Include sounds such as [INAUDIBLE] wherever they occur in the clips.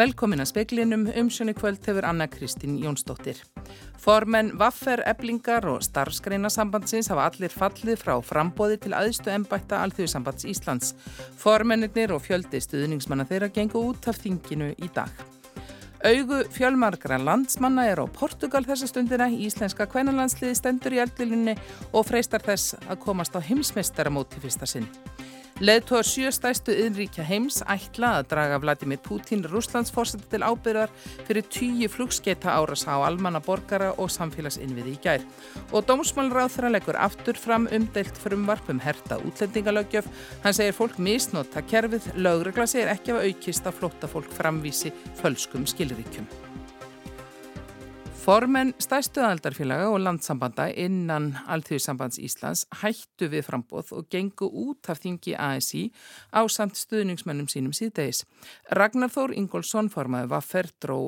Velkomin að speklinum umsjönu kvöld hefur Anna Kristín Jónsdóttir. Formenn Vaffer, Eblingar og starfskreinasambandsins hafa allir fallið frá frambóði til aðstu ennbætta Alþjóðsambands Íslands. Formennir og fjöldi stuðningsmanna þeirra gengu út af þinginu í dag. Augu fjölmargra landsmanna er á Portugal þessa stundina. Íslenska kvennalandsliði stendur í eldlilunni og freistar þess að komast á heimsmeistaramóti fyrsta sinn. Leðtóðar sjö stæstu yðnríkja heims ætla að draga Vladimir Putin Rúslands fórsætti til ábyrðar fyrir tíu flugskeita áras á almanna borgara og samfélagsinnviði í gær. Og dómsmálráð þeirra leggur aftur fram umdelt frumvarp um herta útlendingalögjöf. Hann segir fólk misnota kerfið, lögregla segir ekki að aukist að flotta fólk framvísi fölskum skilríkjum. Formenn stæstuðaldarfélaga og landsambanda innan Alþjóðsambands Íslands hættu við frambóð og gengu út af þingi ASI á samt stuðningsmennum sínum síðdeis. Ragnar Þór Ingólfsson formaði var ferdró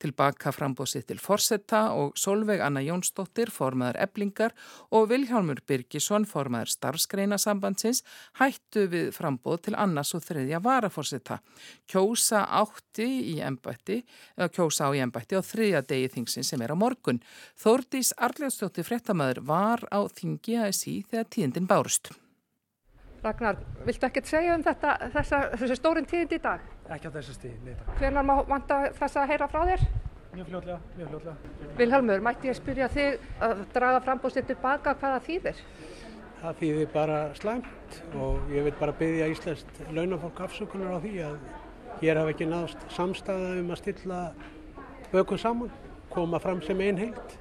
tilbaka frambóðsitt til Forsetta og Solveig Anna Jónsdóttir formaður Eblingar og Vilhjálmur Birgisson formaður starfskreina sambandsins hættu við frambóð til annars og þriðja varaforsetta. Kjósa átti í ennbætti, eða kjósa á í ennbætti á þriðja degi þingsins sem sem er á morgun. Þórdís Arljóðstóttir frettamæður var á þingi ASI þegar tíðindin bárust. Ragnar, viltu ekkert segja um þetta, þessa, þessi stórin tíðind í dag? Ekki á þessu stíð, neita. Hvernig má vanta þess að heyra frá þér? Mjög fljóðlega, mjög fljóðlega. Vilhelmur, mætti ég spyrja þig að draga frambóðsinn tilbaka hvaða þýðir? Það þýðir bara slæmt og ég vil bara byggja Íslands launafólk afsökunar á því að hér hafa ekki náðast samstæða um að stilla bökum saman koma fram sem einn heilt.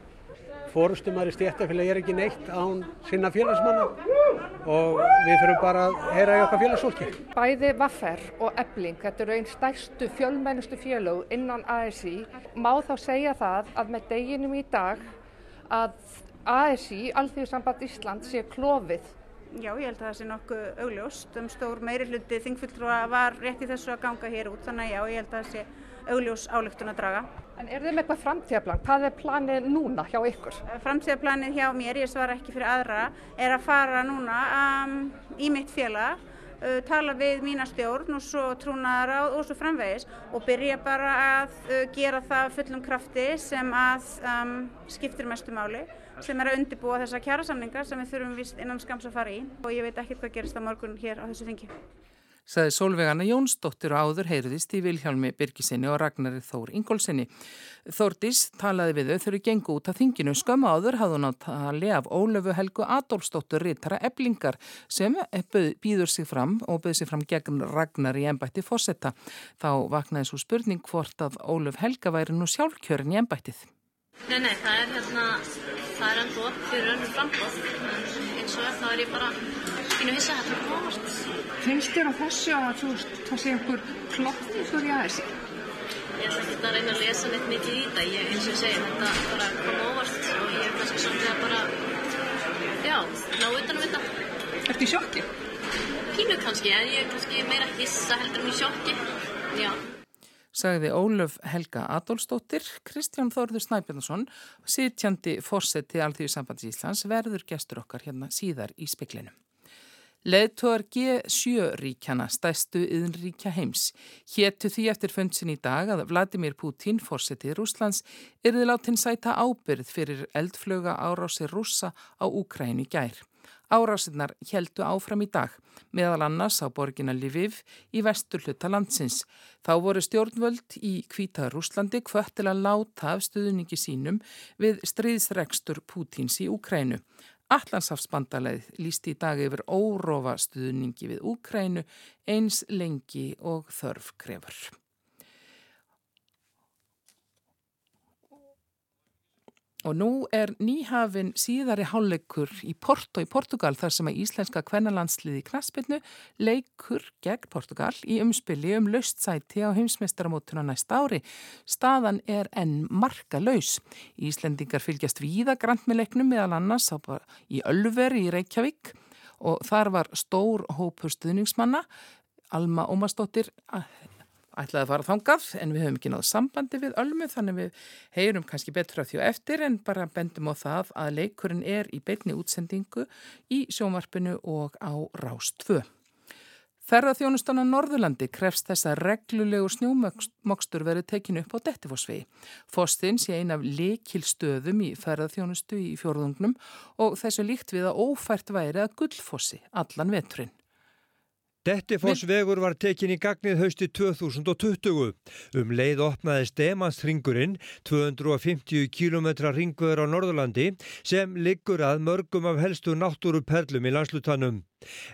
Fórustumar í stéttafélag er ekki neitt án sinna félagsmanna og við þurfum bara að heyra í okkar félagsfólki. Bæði Vaffer og Ebling, þetta eru einn stærstu fjölmennustu félög innan ASI. Má þá segja það að með deginum í dag að ASI, Alþjóðsamband Ísland, sé klófið Já, ég held að það sé nokkuð augljóst. Um stór meiri hluti þingfulltrúa var rétt í þessu að ganga hér út, þannig að já, ég held að það sé augljós álöktun að draga. En er þið með eitthvað framtíðaplan? Hvað er planið núna hjá ykkur? Eh, framtíðaplanið hjá mér, ég svara ekki fyrir aðra, er að fara núna um, í mitt félag, uh, tala við mína stjórn og svo trúnaðar og svo framvegis og byrja bara að uh, gera það fullum krafti sem að um, skiptir mestu máli sem er að undirbúa þessa kjærasamningar sem við þurfum vist innan skams að fara í og ég veit ekkert hvað gerist á morgun hér á þessu þingi saði Solveigana Jónsdóttir og áður heyruðist í Vilhjálmi Birgisinni og Ragnari Þór Ingólfsinni. Þórdís talaði við þau þurru gengu út af þinginu. Skömmu áður hafði hún á tali af Ólöfu Helgu Adolfsdóttur Rittara Eblingar sem býður sig fram og byður sig fram gegn Ragnar í ennbætti fósetta. Þá vaknaði svo spurning hvort að Ólöf Helga væri nú sjálfkjörin í ennbættið. Nei, nei, það er hérna, það er enda upp fyrir önnum frambóð. Eins og það er ég bara pínu hissa að þetta komast. Finnst þér á þessu að þú, það sé einhver klotti fyrir í aðeins? Ég ætla ekki að reyna að lesa neitt mikið í þetta. Ég, eins og ég segi, þetta bara kom óvart og ég er kannski svolítið að bara, já, ná utanum þetta. Ertu í sjokki? Pínu kannski, en ég er kannski meira hissa heldur um í sjokki, já sagði Ólöf Helga Adolfsdóttir, Kristján Þórður Snæbjörnsson, sitjandi fórseti Alþjóði sambands Íslands, verður gestur okkar hérna síðar í speklinum. Leðtóar G7 ríkjana, stæstu yðnríkja heims, héttu því eftir fundsin í dag að Vladimir Putin, fórsetið Rúslands, erði látin sæta ábyrð fyrir eldflöga árásir rússa á Úkræni gær. Árásinnar heldu áfram í dag, meðal annars á borgina Lviv í vestur hluta landsins. Þá voru stjórnvöld í Kvíta Rúslandi hvött til að láta af stuðningi sínum við stríðsregstur Pútins í Úkrænu. Allansafsbandalegð líst í dag yfir órófa stuðningi við Úkrænu eins lengi og þörf krefur. Og nú er nýhafin síðari hálfleikur í Porto í Portugal þar sem að íslenska kvennalandsliði knaspinu leikur gegn Portugal í umspili um laustsæti á heimsmeistaramótuna næsta ári. Staðan er enn marka laus. Íslendingar fylgjast víða grant með leiknum meðal annars í Ölveri í Reykjavík og þar var stór hópur stuðningsmanna Alma Ómarsdóttir ætlaði að fara þangað en við höfum ekki náðu sambandi við Ölmu þannig við heyrum kannski betur af því og eftir en bara bendum á það að leikurinn er í beitni útsendingu í sjónvarpinu og á Rást 2. Ferðarþjónustan á Norðurlandi krefst þess að reglulegu snjómokstur verið tekinu upp á Dettifossvegi. Fossinn sé ein af likilstöðum í ferðarþjónustu í fjórðungnum og þessu líkt við að ófært væri að gullfossi allan veturinn. Dettifossvegur var tekin í gagnið hausti 2020. Um leið opnaði Stemansringurinn 250 km ringveður á Norðurlandi sem liggur að mörgum af helstu náttúruperlum í landslutanum.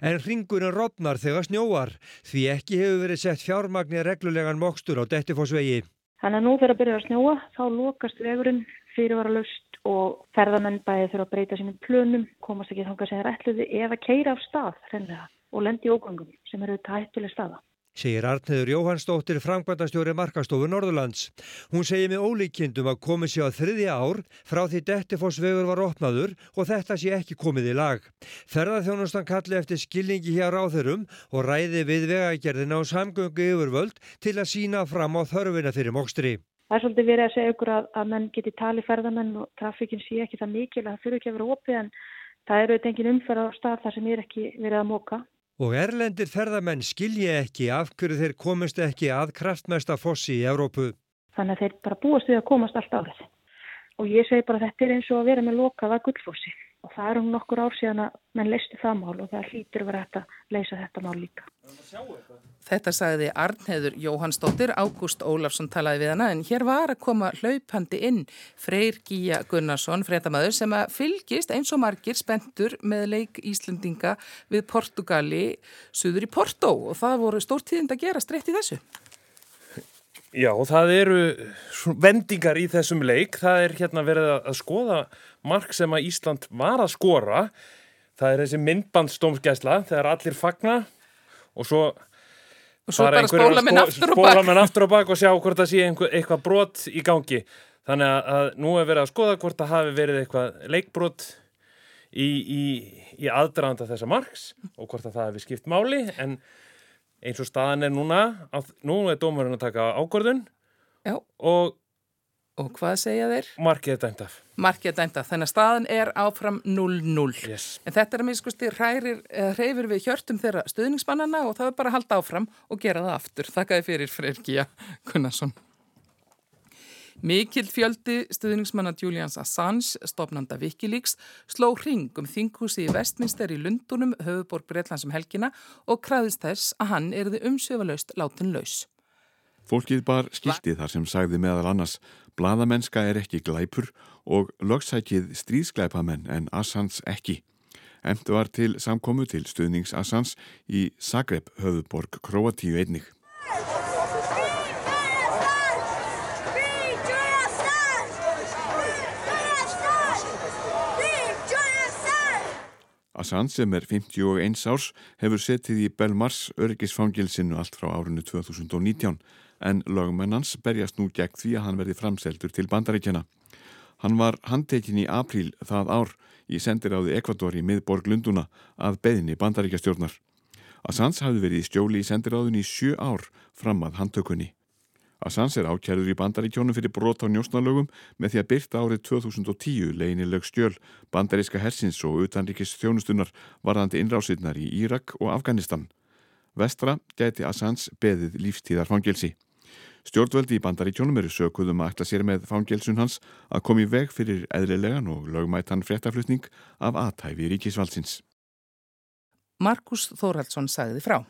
En ringurinn rofnar þegar snjóar því ekki hefur verið sett fjármagnir reglulegan mokstur á Dettifossvegi. Þannig að nú fyrir að byrja að snjóa þá lokast vegurinn fyrirvara löst og ferðamenn bæði þurfa að breyta sínum plönum, komast ekki þánga sem er ætluði eða keira af stað hreinlega og lendi ógangum sem eru þetta hættileg staða. Segir Arnheður Jóhannsdóttir framkvæmdastjóri Markastofu Norðurlands. Hún segir með ólíkjendum að komið sér á þriðja ár frá því Dettifossvegur var opnaður og þetta sé ekki komið í lag. Ferðarþjónustan kalli eftir skilningi hér á þeirrum og ræði við vegagerðina og samgöngu yfirvöld til að sína fram á þörfina fyrir mókstri. Það er svolítið verið að segja ykkur að, að menn geti tali ferðamenn og trafíkinn sé ekki það mikil að það fyrir ekki að vera opið en það eru eitthvað engin umferð á stað þar sem er ekki verið að móka. Og erlendir ferðamenn skilji ekki af hverju þeir komist ekki að kraftmesta fossi í Evrópu. Þannig að þeir bara búast við að komast allt árið. Og ég segi bara þetta er eins og að vera með lokaða gullfossi. Og það er um nokkur ár síðan að menn leisti það mál og það hlýtur verið að leysa þetta mál líka. Þetta sagði Arnheður Jóhannsdóttir, Ágúst Ólafsson talaði við hana en hér var að koma hlaupandi inn Freyr Gíja Gunnarsson, fréttamaður sem að fylgist eins og margir spentur með leik Íslendinga við Portugali suður í Porto og það voru stórtíðind að gera streitt í þessu. Já, það eru vendingar í þessum leik. Það er hérna verið að skoða mark sem að Ísland var að skora. Það er þessi myndbandstómsgæsla þegar allir fagna og svo Og svo bara spóla minn aftur og bak. Spóla minn aftur og bak og sjá hvort það sé einhver, eitthvað brot í gangi. Þannig að, að nú er verið að skoða hvort það hafi verið eitthvað leikbrot í, í, í aðdraðanda þessa marks og hvort það hafi skipt máli. En eins og staðan er núna, að, nú er dómarinn að taka ákvörðun Já. og Og hvað segja þeir? Markið er dæmt af. Markið er dæmt af, þannig að staðan er áfram 0-0. Yes. En þetta er að miskusti hreyfir við hjörtum þeirra stuðningsmannana og það er bara að halda áfram og gera það aftur. Þakkaði fyrir Freyr Gíja Gunnarsson. Mikil fjöldi stuðningsmanna Julians Assange, stopnanda Wikileaks, sló hring um þinghúsi í Vestminster í Lundunum, höfuborg Breitlandsum helgina og kræðist þess að hann erði umsöfalaust látin laus. Fólkið bar skiltið þar sem sagði meðal annars Blaðamennska er ekki glæpur og lögsækið stríðsglæpamenn en Assans ekki. Emt var til samkomu til stuðnings Assans í Zagreb höfuborg Kroatíu einnig. Assange sem er 51 árs hefur setið í Belmars öryggisfangilsinu allt frá árinu 2019 en lögmennans berjast nú gegn því að hann verði framseldur til bandaríkjana. Hann var handtekinn í apríl það ár í sendiráði Ekvator í miðborg Lunduna að beðinni bandaríkjastjórnar. Assange hafði verið í stjóli í sendiráðun í sjö ár fram að handtökunni. Assange er ákjærður í bandaríkjónum fyrir brot á njósnalögum með því að byrta árið 2010 leginilög stjöl bandaríska hersins og utanríkis þjónustunar varðandi innrásinnar í Írak og Afganistan. Vestra gæti Assange beðið lífstíðarfangilsi. Stjórnvöldi í bandaríkjónum eru sökuðum að ætla sér með fangelsun hans að komi veg fyrir eðlilegan og lögmætan fréttaflutning af aðtæfi ríkisvaldsins. Markus Þóraldsson sagði frá.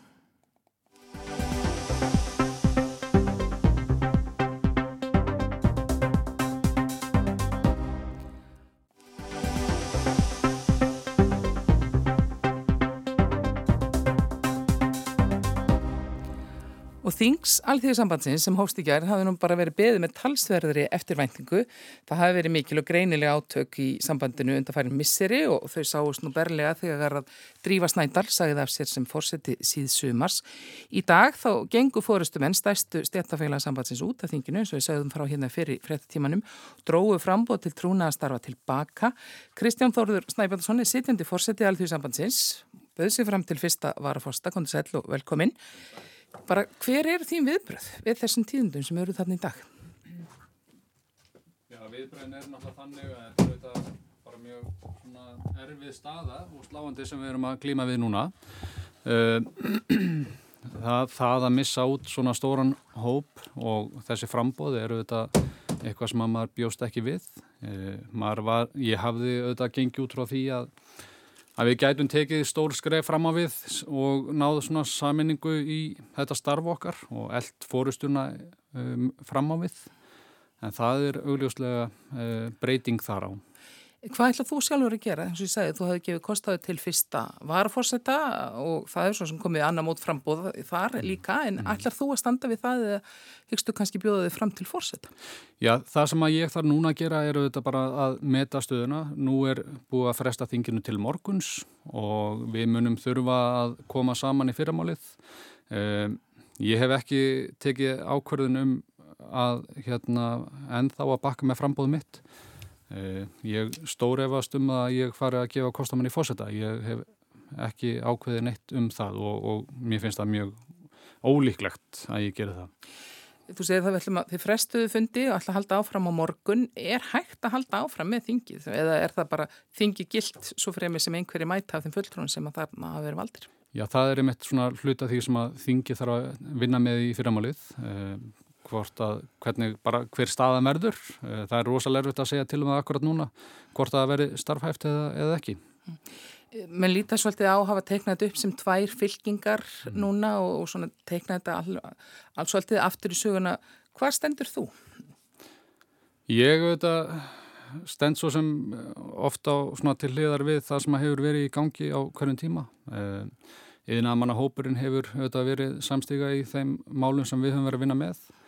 Þings alþjóðsambandsins sem hófst í gær hafi nú bara verið beðið með talsverðri eftirvæntingu. Það hafi verið mikil og greinilega átök í sambandinu undarfærin misseri og þau sáust nú berlega þegar að Drífa Snædal sagði af sér sem fórseti síð sumars. Í dag þá gengur fórustumenn stæstu stjættafélagsambandsins út af þinginu eins og við sagðum frá hérna fyrir frettímanum, dróðu frambóð til trúna að starfa tilbaka. Kristján Þórður Snæbjörnsson er sitjandi fórseti alþjóðsambandsins, bauð sig fram til fyrsta varaforsta, kom til sæl og velkomin. Bara hver er þín viðbröð við þessum tíðundum sem eru þarna í dag? Já, viðbröðin er náttúrulega þannig að þetta er bara mjög erfið staða og sláandi sem við erum að klíma við núna. [CLEARS THROAT] Það, það að missa út svona stóran hóp og þessi frambóð eru þetta eitthvað sem maður bjóst ekki við. Var, ég hafði auðvitað gengið út frá því að, að við gætum tekið stór skref fram á við og náðu svona saminningu í þetta starf okkar og eld fórustuna um, fram á við. En það er augljóslega uh, breyting þar á. Hvað ætlað þú sjálfur að gera? Eins og ég sagði, þú hefði gefið kostaði til fyrsta varafórseta og það er svo sem komið annar mót frambóð þar líka, en mm. ætlað þú að standa við það eða hyggstu kannski bjóða þig fram til fórseta? Já, það sem að ég þarf núna að gera er auðvitað bara að meta stöðuna. Nú er búið að fresta þinginu til morguns og við munum þurfa að koma saman í fyrramálið. Um, ég hef ekki tekið ákverðin um að hérna, ennþá að bakka með frambóð mitt ég stórefast um að ég fari að gefa kostamann í fósetta. Ég hef ekki ákveðið neitt um það og, og mér finnst það mjög ólíklegt að ég gera það. Þú segir það að þið frestuðu fundi og ætla að halda áfram á morgun. Er hægt að halda áfram með þingið eða er það bara þingið gilt svo fremið sem einhverju mæta af þeim fulltrúin sem að það hafa verið valdir? Já, það er einmitt svona hluta því sem að þingið þarf að vinna með í fyrramálið. Eh, hvort að hvernig bara hver staða merður eh, það er rosalega erfitt að segja til um það akkurat núna hvort að veri starfhæft eða, eða ekki. Menn líta svolítið á að hafa teiknað upp sem tvær fylkingar mm. núna og, og svona teiknað þetta all, alls svolítið aftur í söguna. Hvað stendur þú? Ég auðvitað stend svo sem ofta á, til hliðar við það sem hefur verið í gangi á hverjum tíma. Eða að manna hópurinn hefur auðvitað verið samstiga í þeim málum sem við höfum verið að vinna með. Eh,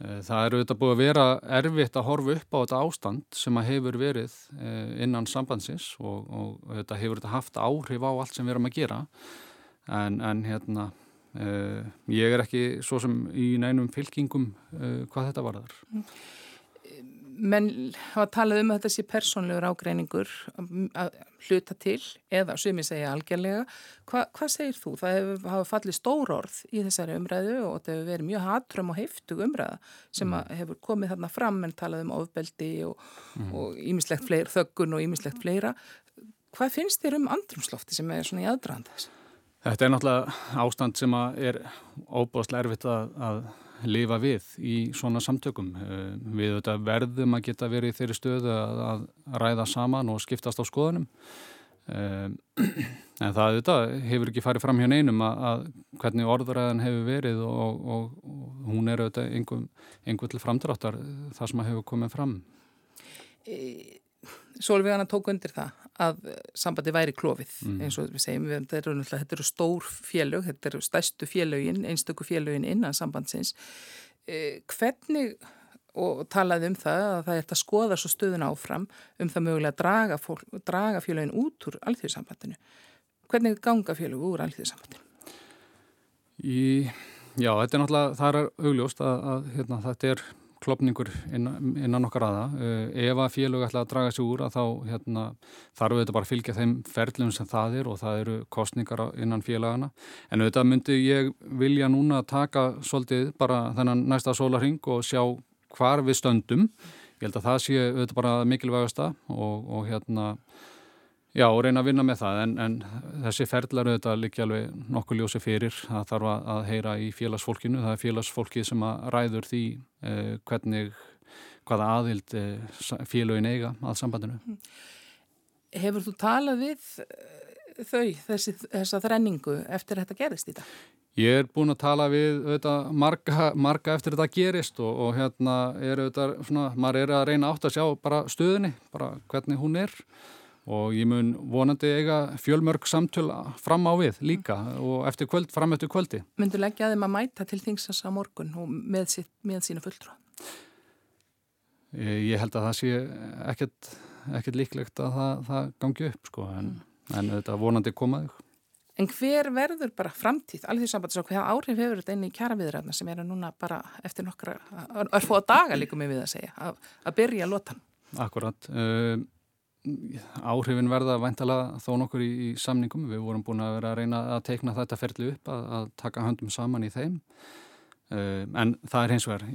það eru þetta búið að vera erfitt að horfa upp á þetta ástand sem að hefur verið eh, innan sambandsins og, og þetta hefur þetta haft áhrif á allt sem við erum að gera en, en hérna eh, ég er ekki svo sem í nænum fylkingum eh, hvað þetta var þar. Mm menn hafa talað um að þetta sé persónlegur ágreiningur að hluta til eða sem ég segja algjörlega. Hva, hvað segir þú? Það hefur hafa fallið stór orð í þessari umræðu og þetta hefur verið mjög hatrum og heftug umræða sem mm. hefur komið þarna fram en talað um ofbeldi og ímislegt mm. fleira, þöggun og ímislegt fleira. Hvað finnst þér um andrumslofti sem er svona í aðdraðandas? Þetta er náttúrulega ástand sem er óbúðslega erfitt að, að lifa við í svona samtökum. Eh, við verðum að geta verið í þeirri stöðu að, að ræða saman og skiptast á skoðunum. Eh, [CLEARS THROAT] en það auðvitað, hefur ekki farið fram hjá neinum að, að hvernig orðuræðan hefur verið og, og, og hún er auðvitað einhver, til framdráttar það sem hefur komið fram. Sólvíðana tók undir það að sambandi væri klófið mm. eins og við segjum, við, þetta, eru þetta eru stór félög, þetta eru stærstu félögin einstöku félögin innan sambandsins eh, hvernig og talaði um það að það er að skoða svo stöðun áfram um það mögulega að draga, fólk, draga félögin út úr alþjóðsambandinu hvernig ganga félög úr alþjóðsambandinu? Í, já, þetta er náttúrulega, það er augljóst að, að hérna, þetta er klopningur innan, innan okkar aða. Eh, ef að félög ætla að draga sig úr að þá hérna, þarf auðvitað bara að fylgja þeim ferlum sem það er og það eru kostningar innan félagana. En auðvitað myndi ég vilja núna taka svolítið bara þennan næsta sólarhing og sjá hvar við stöndum. Ég held að það sé auðvitað bara mikilvægasta og, og hérna Já, og reyna að vinna með það, en, en þessi ferðlar auðvitað líkja alveg nokkuð ljósi fyrir. Það þarf að heyra í félagsfólkinu. Það er félagsfólkið sem að ræður því eh, hvernig, hvaða aðild eh, félagin eiga að sambandinu. Mhm. Hefur þú talað við eh, þau, þessi, þessa þrenningu, eftir þetta gerist í dag? Ég er búin að tala við auðvitað, marga, marga eftir þetta gerist og, og hérna er auðvitað, svona, maður er að reyna átt að sjá bara stöðinni, bara hvernig hún er og ég mun vonandi eiga fjölmörg samtöl fram á við líka og eftir kvöld, fram eftir kvöldi. Myndu leggja þeim að mæta til þingsans á morgun og með, sitt, með sína fulltrú? Ég, held að það sé ekkert, ekkert líklegt að það, það gangi upp sko en, mm. en þetta vonandi komaður. En hver verður bara framtíð, alveg því samband, hvað áhrif hefur þetta inn í kjara viðræðna sem eru núna bara eftir nokkra, örfóða daga líkum við að segja, að, að byrja að lota? Akkurat. Uh, áhrifin verða vantala þó nokkur í, í samningum. Við vorum búin að vera að reyna að teikna þetta ferli upp, að, að taka höndum saman í þeim. Uh, en það er hins vegar,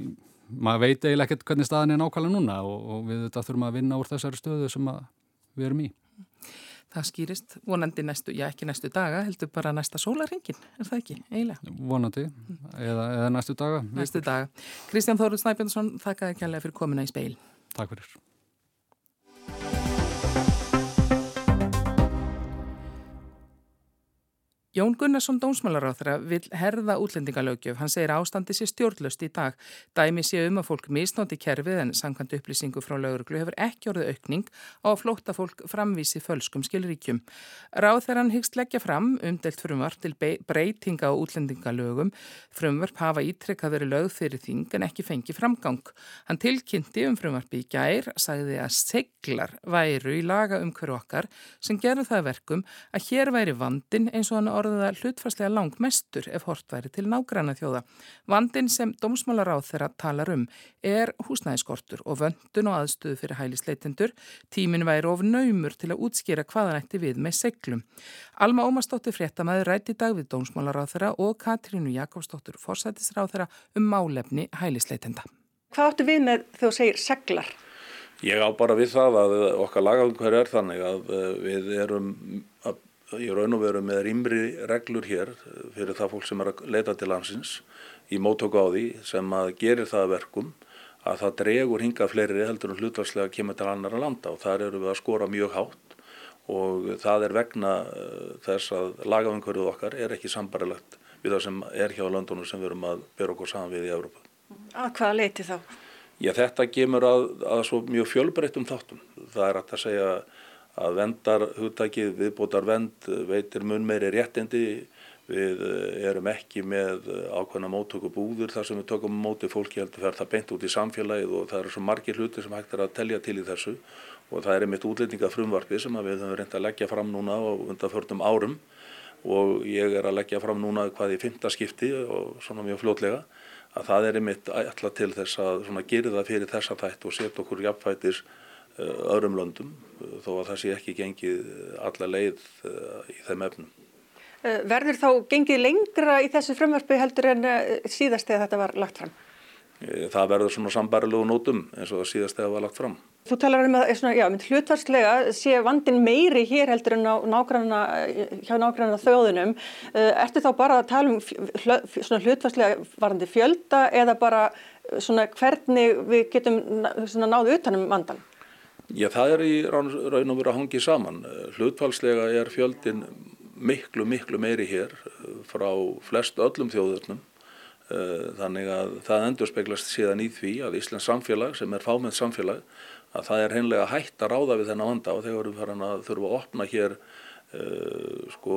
maður veit eiginlega ekkert hvernig staðin er nákvæmlega núna og, og við þetta þurfum að vinna úr þessari stöðu sem við erum í. það skýrist vonandi næstu, já ekki næstu daga, heldur bara næsta sólarhengin, er það ekki, eiginlega? Vonandi, eða, eða næstu daga. Næstu daga. Kristján Þóruð Snæbjörnsson, þakkaði kjærlega fyrir komina í speil. Takk fyrir. Jón Gunnarsson dómsmálaráþra vil herða útlendingalögjöf. Hann segir ástandi sér stjórnlöst í dag. Dæmi sé um að fólk misnóti kerfið en samkvæmt upplýsingu frá lögurglu hefur ekki orðið aukning á að flótta fólk framvísi fölskum skilríkjum. Ráþeran hyggst leggja fram umdelt frumvarp til breytinga á útlendingalögum. Frumvarp hafa ítrekkað verið lögð fyrir þing en ekki fengi framgang. Hann tilkynnti um frumvarpi í gær, sagði að seglar væru í laga um hverju okkar sem gerur það verkum að hér væri vandin eins og hann orð orðið að hlutfarslega langmestur ef hort væri til nágræna þjóða. Vandin sem dómsmálaráð þeirra talar um er húsnæðiskortur og vöndun og aðstöðu fyrir hælisleitendur. Tímin væri of naumur til að útskýra hvaðan ætti við með seglum. Alma Ómarsdóttir fréttamaður rætti dag við dómsmálaráð þeirra og Katrínu Jakobsdóttir forsættisráð þeirra um málefni hælisleitenda. Hvað áttu við með þegar þú segir seglar? Ég á bara við það að okkar lagangverð er þannig að eh, við erum að í raun og veru með rýmri reglur hér fyrir það fólk sem er að leita til landsins í mótöku á því sem að gerir það verkum að það dregur hinga fleiri heldur en hlutvarslega kemur til annara landa og þar eru við að skora mjög hátt og það er vegna uh, þess að lagafengverðuð okkar er ekki sambarilegt við það sem er hjá landunum sem við erum að bera okkur saman við í Európa. Að hvaða leiti þá? Já þetta gemur að, að svo mjög fjölbreyttum þáttum. Það er að segja að vendar hugtakið viðbótar vend veitir mun meiri réttindi. Við eh, erum ekki með eh, ákveðna móttöku búður þar sem við tökum móti fólki heldur fer það beint út í samfélagið og það eru svo margir hluti sem hægt er að telja til í þessu. Og það er einmitt útlendinga frumvarfi sem við höfum reynd að leggja fram núna á undanförnum árum. Og ég er að leggja fram núna hvað í fymta skipti og svona mjög fljótlega að það er einmitt alltaf til þess að gera það fyrir þessa þætt og setja okkur jafnfætis Eh, öðrum löndum eh, þó að það sé ekki gengið alla leið eh, í þeim efnum. Verður þá gengið lengra í þessu frumvarpi heldur en síðast eða þetta var lagt fram? Það verður svona sambarilegu nótum eins og það síðast eða var lagt fram. Þú talar um að já, hlutvarslega sé vandin meiri hér heldur en nágranna, hjá nágranna þjóðunum. Ertu þá bara að tala um hlutvarslega varandi fjölda eða bara hvernig við getum náðu utanum vandan? Já, það er í raun og veru að hangi saman. Hlutfalslega er fjöldin miklu, miklu meiri hér eh, frá flest öllum þjóðurnum. Eh, þannig að það endur speglast síðan í því að Íslands samfélag sem er fámið samfélag að það er hennilega hægt að ráða við þennan vanda og þegar við farin að þurfa að opna hér uh, sko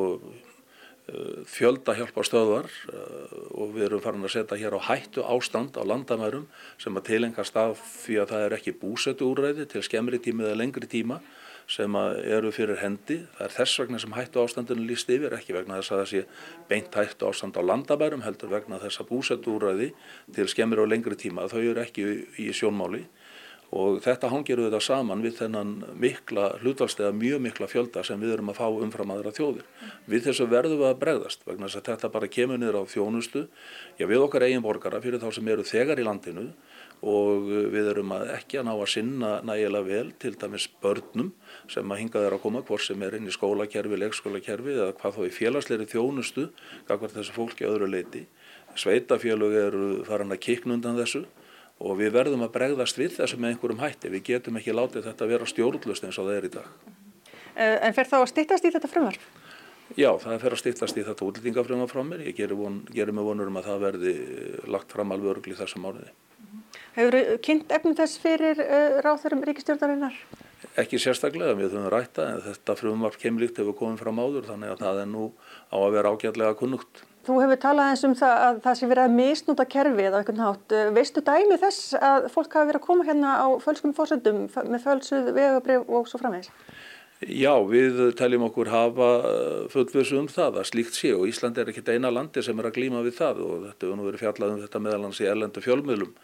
fjölda hjálparstöðvar eh, og við erum farin að setja hér á hættu ástand á landamærum sem að tilengast af því að það er ekki búsetu úrræði til skemmri tíma eða lengri tíma sem eru fyrir hendi. Það er þess vegna sem hættu ástandinu líst yfir, ekki vegna þess að það sé beint hættu ástand á landamærum heldur vegna þess að búsetu úrræði til skemmri og lengri tíma. Þau eru ekki í sjónmáli og þetta hangir auðvitað saman við þennan mikla hlutvalstega mjög mikla fjölda sem við erum að fá umfram aðra þjóðir. Við þessu verðum við að bregðast vegna þess að þetta bara kemur niður á þjónustu, já við okkar eigin borgara fyrir þá sem eru þegar í landinu og við erum að ekki að ná að sinna nægilega vel til dæmis börnum sem að hinga þeirra að koma hvort sem er inn í skólakerfi, leikskólakerfi eða hvað þá í félagsleiri þjónustu, hvað þessu fólki öðru leiti. Sveitafélög eru farin að kikna undan þessu og við verðum að bregðast við þessu með einhverjum hætti. Við getum ekki látið þetta að vera stjórnlust eins og það er í dag. Eh, en fer þá að stýttast í þetta frumvarp? Já, það fer að stýttast í þetta útlýtingafrumvarp frá mér. Ég gerir, von, gerir mig vonur um að það verði lagt fram alveg örgli þessum áriði. Hefur kynnt efnum þess fyrir uh, ráþurum ríkistjórnarinnar? Ekki sérstaklega, við höfum rætta en þetta frumvarp kemlíkt hefur komið fram áður þannig að það er nú á að vera ágætlega kunnugt. Þú hefur talað eins um það að það sé verið að misnúta kerfið á einhvern hátt. Veistu dæmi þess að fólk hafi verið að koma hérna á fölskum fórsöndum með fölsuð vegabrif og svo framvegis? Já, við teljum okkur hafa uh, fullvissu um það að slíkt sé og Ísland er ekkit eina landi sem er að glíma við það og þetta hefur nú verið fjallað um þetta meðalans í erlendu fjölmiðlum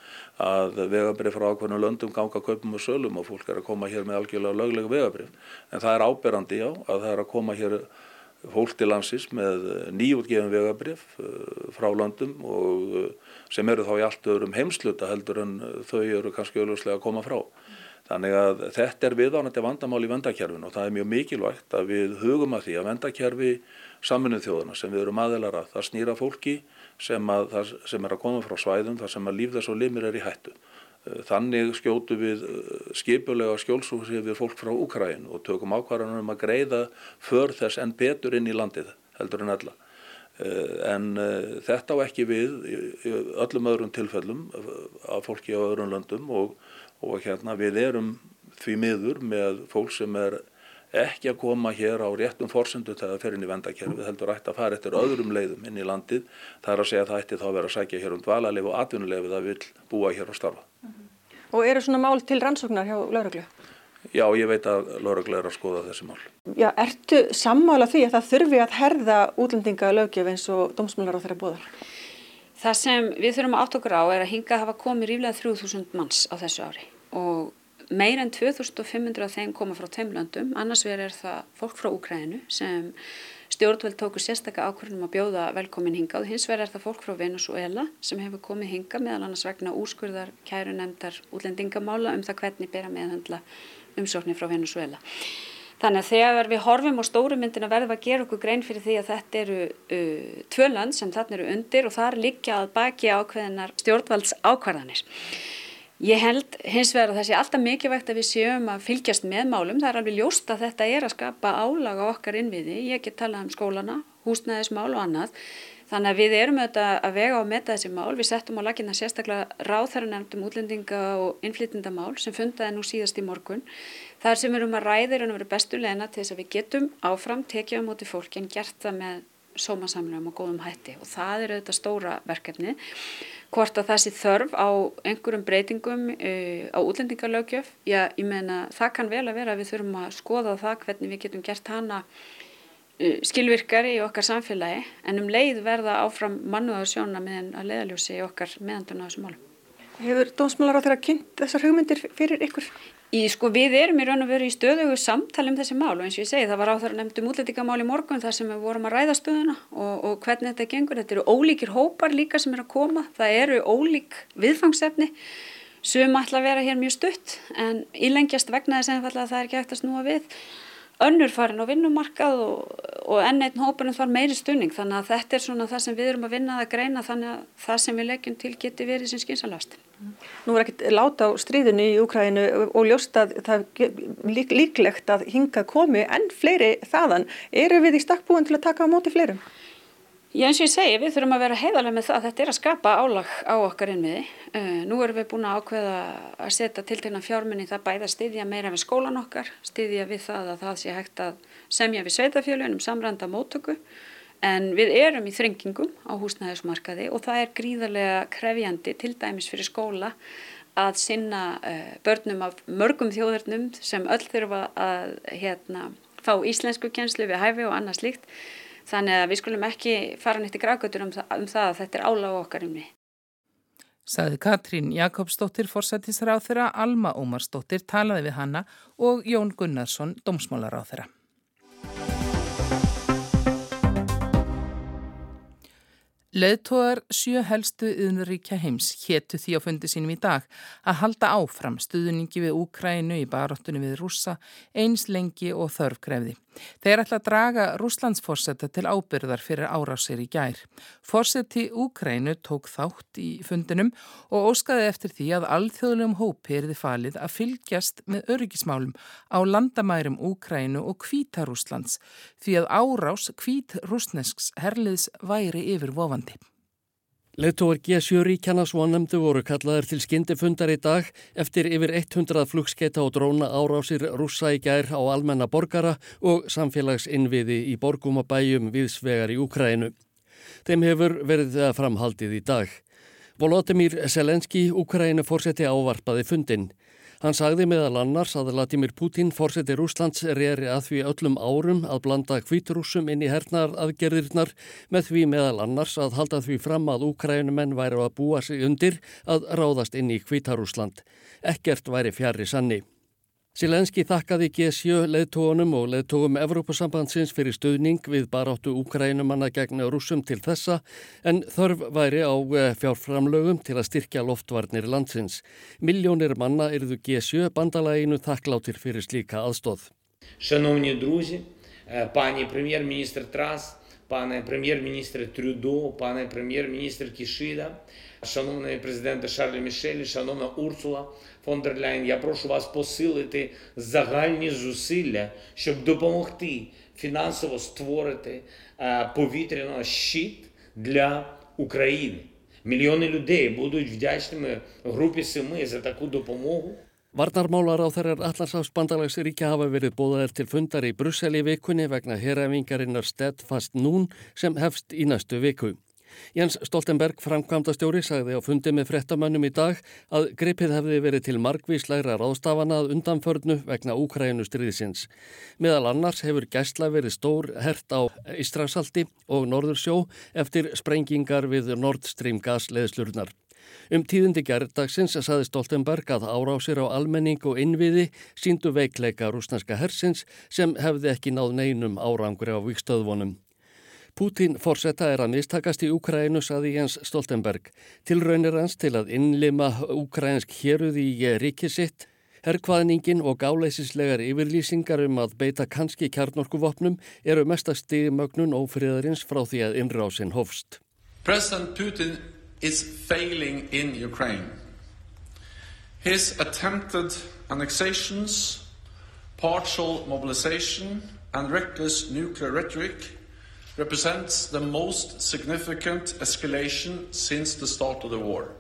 að vegabrif frá ákveðinu löndum ganga kaupum og sölum og fólk er að koma hér með algjörlega löglega vegabrif. En það er áberandi já að það er að koma hér fólk til landsins með eh, nýjútgefin vegabrif eh, frá landum og eh, sem eru þá í allt öðrum heimsluta heldur en þau eru kannski auðvuslega að koma frá. Þannig að þetta er viðánandi vandamál í vendakerfinu og það er mjög mikilvægt að við hugum að því að vendakerfi saminuð þjóðuna sem við erum aðelara það snýra fólki sem, að, sem er að koma frá svæðum þar sem að líf þess og limir er í hættu. Eh, þannig skjótu við eh, skipulega skjólsúsi við fólk frá Úkræn og tökum ákvarðanum um að greiða för þess en betur inn í landið heldur en alla. Eh, en þetta á ekki við öllum öðrum tilfellum af fólki á öðrum löndum og og hérna við erum því miður með fólk sem er ekki að koma hér á réttum forsendu þegar það fer inn í vendakerfi, heldur ætti að fara eftir öðrum leiðum inn í landið, það er að segja að það ætti þá að vera að sækja hér um dvalalegu og atvinnulegu það vil búa hér og starfa. Mm -hmm. Og eru svona mál til rannsóknar hjá lauruglu? Já, ég veit að lauruglu er að skoða þessi mál. Já, ertu sammála því að það þurfi að herða útlendinga lögjöf eins og domsmjölar á þeirra bóðar? Það sem við þurfum að átt okkur á er að hinga hafa komið ríflega 3000 manns á þessu ári og meir en 2500 af þeim koma frá teimlöndum, annars verður það fólk frá Úkræðinu sem stjórnveld tóku sérstakka ákvörðum að bjóða velkomin hinga og hins er það fólk frá Venezuela sem hefur komið hinga meðal annars vegna úrskurðar kæru nefndar útlendingamála um það hvernig bera meðhandla umsóknir frá Venezuela. Þannig að þegar við horfum á stóru myndin að verðum að gera okkur grein fyrir því að þetta eru uh, tvö land sem þarna eru undir og þar liggja að baki ákveðinar stjórnvalds ákvarðanir. Ég held hins vegar að það sé alltaf mikilvægt að við séum að fylgjast með málum. Það er alveg ljóst að þetta er að skapa álaga okkar innviði. Ég get talað um skólana, húsnæðismál og annað. Þannig að við erum auðvitað að vega og metta þessi mál. Við settum á lakina sérstaklega ráþæra nefndum útlendinga og innflytindamál sem fundaði nú síðast í morgun. Það er sem við erum að ræðir en að vera bestu leina til þess að við getum áfram tekið á móti fólki en gert það með sómasamlegum og góðum hætti og það er auðvitað stóra verkefni hvort að það sé þörf á einhverjum breytingum uh, á útlendingarlaugjöf, já ég meina það kann vel að vera að við þurfum að skoða það hvernig við getum gert hana uh, skilvirkari í okkar samfélagi en um leið verða áfram mannuða sjóna meðan að leiðaljósi í okkar meðanduna á þessu málum. Hefur dómsmálar á þeirra kynnt þessar hugmyndir fyrir ykkur? Í sko við erum í raun og veru í stöðugu samtali um þessi mál og eins og ég segi það var á þar nefndum útlætingamál í morgun þar sem við vorum að ræða stöðuna og, og hvernig þetta gengur. Þetta eru ólíkir hópar líka sem er að koma. Það eru ólík viðfangsefni sem ætla að vera hér mjög stutt en ílengjast vegna þess að það er ekki eftir að snúa við önnur farin á vinnumarkað og, og enn einn hópunum þar meiri stunning þannig að þetta er svona það sem við erum að vinna að greina þannig að það sem við leggjum til geti verið sem skynsalast. Nú er ekkert láta á stríðinu í Úkræðinu og ljóst að það er líklegt að hinga komi enn fleiri þaðan. Eru við í stakkbúin til að taka á móti fleirum? Já eins og ég segi við þurfum að vera heiðarlega með það að þetta er að skapa álag á okkar innmiði. Uh, nú erum við búin að ákveða að setja til tegna fjárminni það bæða stiðja meira við skólan okkar, stiðja við það að það sé hægt að semja við sveitafjölunum samranda móttöku en við erum í þringingum á húsnæðismarkaði og það er gríðarlega krefjandi til dæmis fyrir skóla að sinna uh, börnum af mörgum þjóðurnum sem öll þurfa að hérna, fá íslensku kjenslu við hæfi og annað slíkt Þannig að við skulum ekki fara nýtt í grákutur um, um það að þetta er áláð okkar um því. Saði Katrín Jakobsdóttir forsættisráð þeirra, Alma Ómarsdóttir talaði við hanna og Jón Gunnarsson, domsmálaráð Leðtóðar sjö helstu yðnuríkja heims héttu því á fundi sínum í dag að halda áfram stuðningi við Úkrænu í baróttunni við rússa eins lengi og þörf grefði. Þeir ætla að draga rússlandsforsetta til ábyrðar fyrir árásir í gær. Forseti Úkrænu tók þátt í fundinum og óskaði eftir því að alþjóðlegum hópi er þið falið að fylgjast með öryggismálum á landamærum Úkrænu og Kvítarúslands því að árás Kvít-rúsnesks herliðs væri yfir vofandi. Leðtóar G7 ríkjana svonemdu voru kallaðir til skyndifundar í dag eftir yfir 100 flugskeita og dróna árásir rússa í gær á almenna borgara og samfélagsinnviði í borgumabæjum viðsvegar í Úkrænu. Þeim hefur verið það framhaldið í dag. Volodymyr Selenski, Úkrænu fórseti ávarpaði fundin. Hann sagði meðal annars að Latimir Putin fórseti Rúslands reyri að því öllum árum að blanda kvíturúsum inn í hernar aðgerðirnar með því meðal annars að halda því fram að úkrænumenn væri að búa sig undir að ráðast inn í kvítarúsland. Ekkert væri fjari sanni. Silenski þakkaði G7 leðtóunum og leðtóum Evrópusambandsins fyrir stuðning við baráttu Úkrænumanna gegn rúsum til þessa en þörf væri á eh, fjárframlögum til að styrkja loftvarnir landsins. Miljónir manna eruðu G7 bandalæginu þakkláttir fyrir slíka aðstóð. Шановні друзі, пані прем'єр-міністр Трас, пане прем'єр-міністр Трюдо, пане прем'єр-міністр Кішида, шановний президент Шарль Мішель, шановна Урсула фон дер Ляйн, я прошу вас посилити загальні зусилля, щоб допомогти фінансово створити повітряний щит для України. Мільйони людей будуть вдячними групі Семи за таку допомогу. Varnarmálar á þeirrar Allansáfsbandalagsríkja hafa verið bóðaðir til fundar í Brussel í vikunni vegna herafingarinnar Steadfast Nún sem hefst í næstu viku. Jens Stoltenberg, framkvæmdastjóri, sagði á fundi með frettamönnum í dag að gripið hefði verið til margvíslegra ráðstafana að undanförnu vegna Úkrænu stríðsins. Meðal annars hefur gæsla verið stór hert á Ístrasalti og Norðursjó eftir sprengingar við Nord Stream gasleðslurnar. Um tíðindi gerðdagsins saði Stoltenberg að árásir á almenning og innviði síndu veikleika rúsnarska hersins sem hefði ekki náð neinum árangri á vikstöðvonum. Pútín fórsetta er að mistakast í Úkrænu, saði Jens Stoltenberg. Tilraunir hans til að innlima úkrænsk héruð í ríkisitt Herrkvaðningin og gáleisislegar yfirlýsingar um að beita kannski kjarnorkuvopnum eru mestasti mögnun ófriðarins frá því að innrásin hófst. President Putin is failing in Ukraine. His attempted annexations, partial mobilization, and reckless nuclear rhetoric represents the most significant escalation since the start of the war.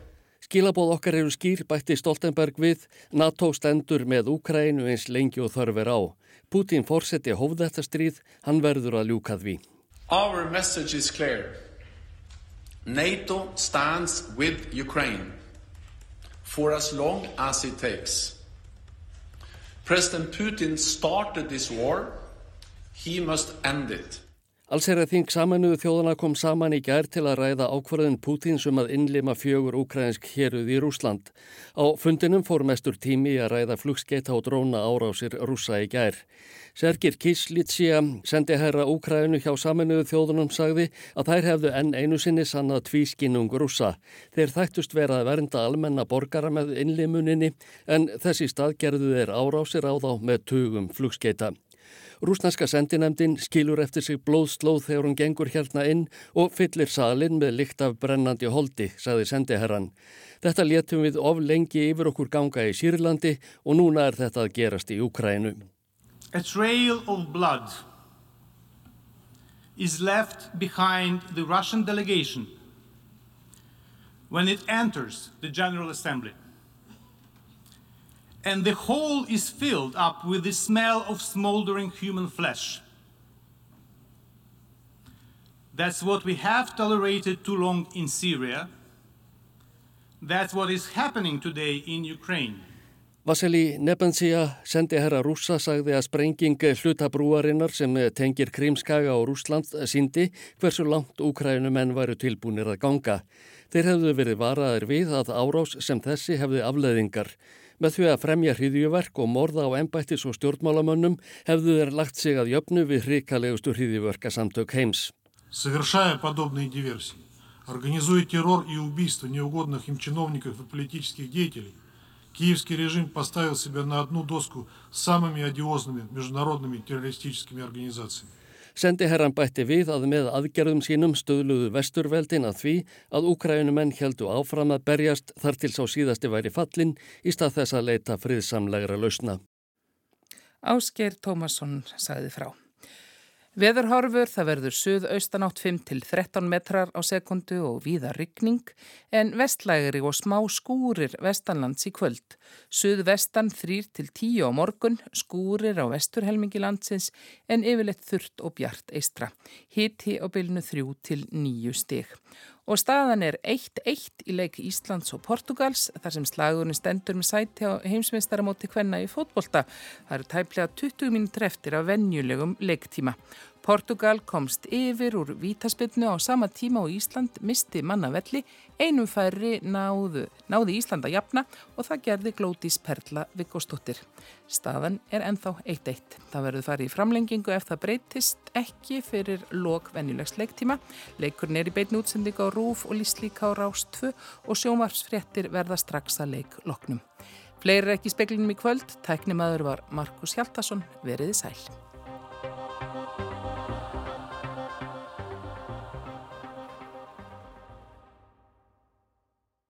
Skilabóð okkar eru skýr bætti Stoltenberg við, NATO stendur með Úkrænu eins lengi og þörfur á. Putin fórseti hóð þetta stríð, hann verður að ljúkað við. Our message is clear. NATO stands with Ukraine for as long as it takes. President Putin started this war. He must end it. Allserið þing samanuðu þjóðana kom saman í gær til að ræða ákvarðin Pútins um að innlima fjögur ukrainsk héruð í Rúsland. Á fundinum fór mestur tími að ræða flugskeita og dróna árásir rúsa í gær. Sergir Kislitsia, sendi herra Úkrænu hjá saminuðu þjóðunum, sagði að þær hefðu enn einu sinni sannað tvískinnung rúsa. Þeir þættust vera að vernda almenna borgara með innlimuninni en þessi stað gerðu þeir árásir á þá með tugum flugskeita. Rúsnarska sendinemdin skilur eftir sig blóðslóð þegar hún gengur hérna inn og fyllir salin með lykt af brennandi holdi, sagði sendiherran. Þetta létum við of lengi yfir okkur ganga í Sýrlandi og núna er þetta að gerast í Ukrænu. A trail of blood is left behind the Russian delegation when it enters the General Assembly. And the hole is filled up with the smell of smoldering human flesh. That's what we have tolerated too long in Syria. That's what is happening today in Ukraine. Vasili Nebensia, sendi herra rúsa, sagði að sprenging hlutabrúarinnar sem tengir Krímskaga og Rúsland síndi hversu langt Úkrænumenn væru tilbúinir að ganga. Þeir hefðu verið varaðir við að árás sem þessi hefði afleðingar. Með því að fremja hriðjuverk og morða á ennbættis og stjórnmálamönnum hefðu þeir lagt sig að jöfnu við hrikalegustu hriðjuverkasamtök heims. Совершая подобные диверсии, организуя террор и убийство неугодных им чиновников и политических деятелей, киевский режим поставил себя на одну доску с самыми одиозными международными террористическими организациями. Sendiherran bætti við að með aðgerðum sínum stöðluðu vesturveldin að því að Úkrænumenn heldu áfram að berjast þar til sá síðasti væri fallin í stað þess að leita friðsamlegra lausna. Ásker Tómasson sagði frá. Veðurhorfur það verður suðaustanátt 5-13 metrar á sekundu og víða ryggning en vestlægri og smá skúrir vestanlands í kvöld. Suðvestan 3-10 á morgun, skúrir á vesturhelmingi landsins en yfirleitt þurrt og bjart eistra. Hitti á bylnu 3-9 stig. Og staðan er 1-1 í leik Íslands og Portugals þar sem slagurinn stendur með sæti á heimsmeistaramóti hvenna í fótbolta. Það eru tæplega 20 mínútur eftir af vennjulegum leiktíma. Portugal komst yfir úr vítaspilnu á sama tíma og Ísland misti mannavelli, einum færri náðu, náði Ísland að jafna og það gerði Glótis Perla Vigostóttir. Staðan er ennþá 1-1. Það verður farið í framlengingu ef það breytist ekki fyrir lok venjulegs leiktíma. Leikurinn er í beitn útsending á Rúf og Líslíka á Rás 2 og sjómarsfréttir verða strax að leik loknum. Fleiri er ekki speklinum í kvöld, tæknimaður var Markus Hjaltason, veriði sæl.